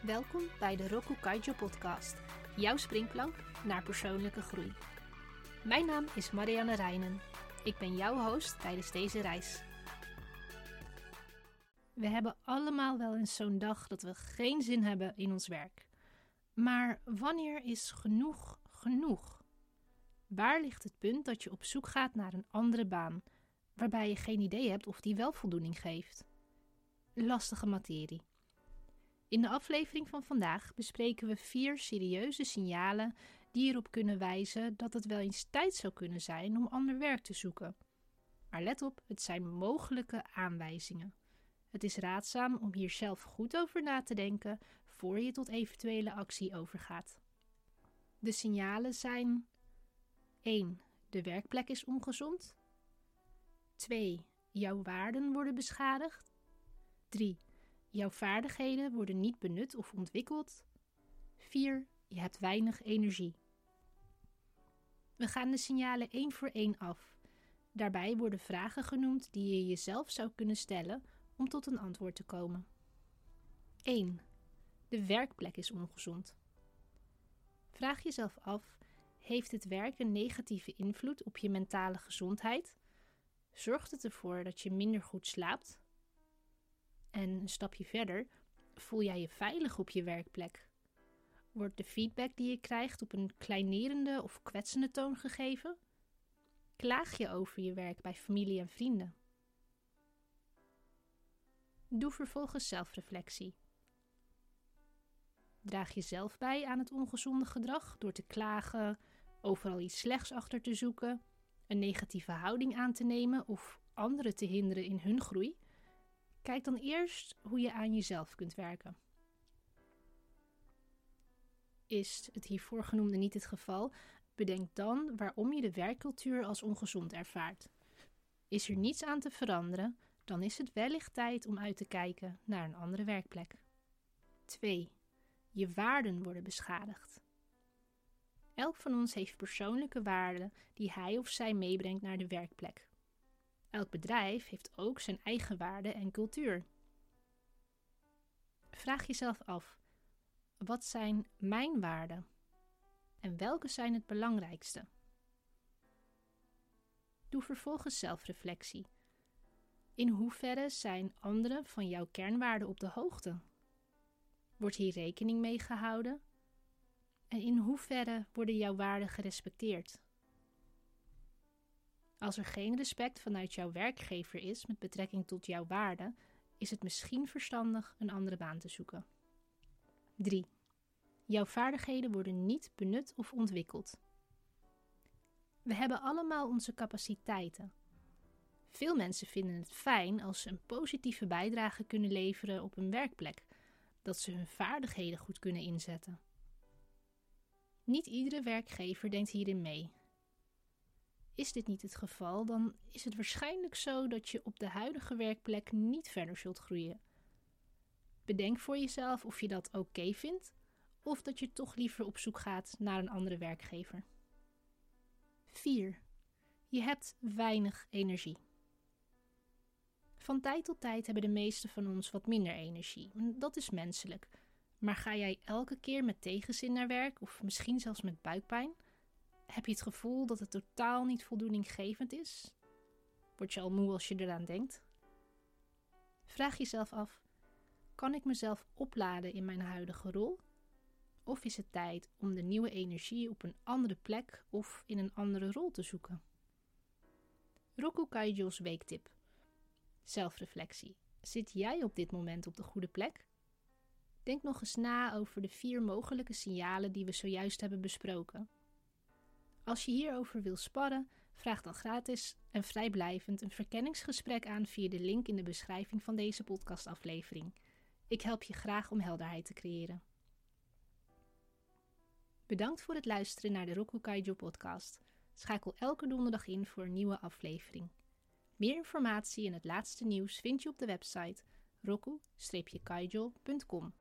Welkom bij de Roku Kaijo podcast, jouw springplank naar persoonlijke groei. Mijn naam is Marianne Reinen. Ik ben jouw host tijdens deze reis. We hebben allemaal wel eens zo'n dag dat we geen zin hebben in ons werk. Maar wanneer is genoeg genoeg? Waar ligt het punt dat je op zoek gaat naar een andere baan, waarbij je geen idee hebt of die wel voldoening geeft? Lastige materie. In de aflevering van vandaag bespreken we vier serieuze signalen die erop kunnen wijzen dat het wel eens tijd zou kunnen zijn om ander werk te zoeken. Maar let op, het zijn mogelijke aanwijzingen. Het is raadzaam om hier zelf goed over na te denken voor je tot eventuele actie overgaat. De signalen zijn 1. De werkplek is ongezond. 2. Jouw waarden worden beschadigd. 3. Jouw vaardigheden worden niet benut of ontwikkeld. 4. Je hebt weinig energie. We gaan de signalen één voor één af. Daarbij worden vragen genoemd die je jezelf zou kunnen stellen om tot een antwoord te komen. 1. De werkplek is ongezond. Vraag jezelf af: heeft het werk een negatieve invloed op je mentale gezondheid? Zorgt het ervoor dat je minder goed slaapt? En een stapje verder, voel jij je veilig op je werkplek? Wordt de feedback die je krijgt op een kleinerende of kwetsende toon gegeven? Klaag je over je werk bij familie en vrienden? Doe vervolgens zelfreflectie. Draag je zelf bij aan het ongezonde gedrag door te klagen, overal iets slechts achter te zoeken, een negatieve houding aan te nemen of anderen te hinderen in hun groei? Kijk dan eerst hoe je aan jezelf kunt werken. Is het hiervoor genoemde niet het geval, bedenk dan waarom je de werkcultuur als ongezond ervaart. Is er niets aan te veranderen, dan is het wellicht tijd om uit te kijken naar een andere werkplek. 2. Je waarden worden beschadigd. Elk van ons heeft persoonlijke waarden die hij of zij meebrengt naar de werkplek. Elk bedrijf heeft ook zijn eigen waarden en cultuur. Vraag jezelf af: wat zijn mijn waarden? En welke zijn het belangrijkste? Doe vervolgens zelfreflectie. In hoeverre zijn anderen van jouw kernwaarden op de hoogte? Wordt hier rekening mee gehouden? En in hoeverre worden jouw waarden gerespecteerd? Als er geen respect vanuit jouw werkgever is met betrekking tot jouw waarden, is het misschien verstandig een andere baan te zoeken. 3. Jouw vaardigheden worden niet benut of ontwikkeld. We hebben allemaal onze capaciteiten. Veel mensen vinden het fijn als ze een positieve bijdrage kunnen leveren op een werkplek, dat ze hun vaardigheden goed kunnen inzetten. Niet iedere werkgever denkt hierin mee is dit niet het geval, dan is het waarschijnlijk zo dat je op de huidige werkplek niet verder zult groeien. Bedenk voor jezelf of je dat oké vindt of dat je toch liever op zoek gaat naar een andere werkgever. 4. Je hebt weinig energie. Van tijd tot tijd hebben de meeste van ons wat minder energie. Dat is menselijk. Maar ga jij elke keer met tegenzin naar werk of misschien zelfs met buikpijn? Heb je het gevoel dat het totaal niet voldoeninggevend is? Word je al moe als je eraan denkt? Vraag jezelf af: kan ik mezelf opladen in mijn huidige rol? Of is het tijd om de nieuwe energie op een andere plek of in een andere rol te zoeken? Roku Kaijo's weektip. Zelfreflectie. Zit jij op dit moment op de goede plek? Denk nog eens na over de vier mogelijke signalen die we zojuist hebben besproken. Als je hierover wil sparren, vraag dan gratis en vrijblijvend een verkenningsgesprek aan via de link in de beschrijving van deze podcastaflevering. Ik help je graag om helderheid te creëren. Bedankt voor het luisteren naar de Roku Kaijo podcast. Schakel elke donderdag in voor een nieuwe aflevering. Meer informatie en het laatste nieuws vind je op de website roku-kaijo.com.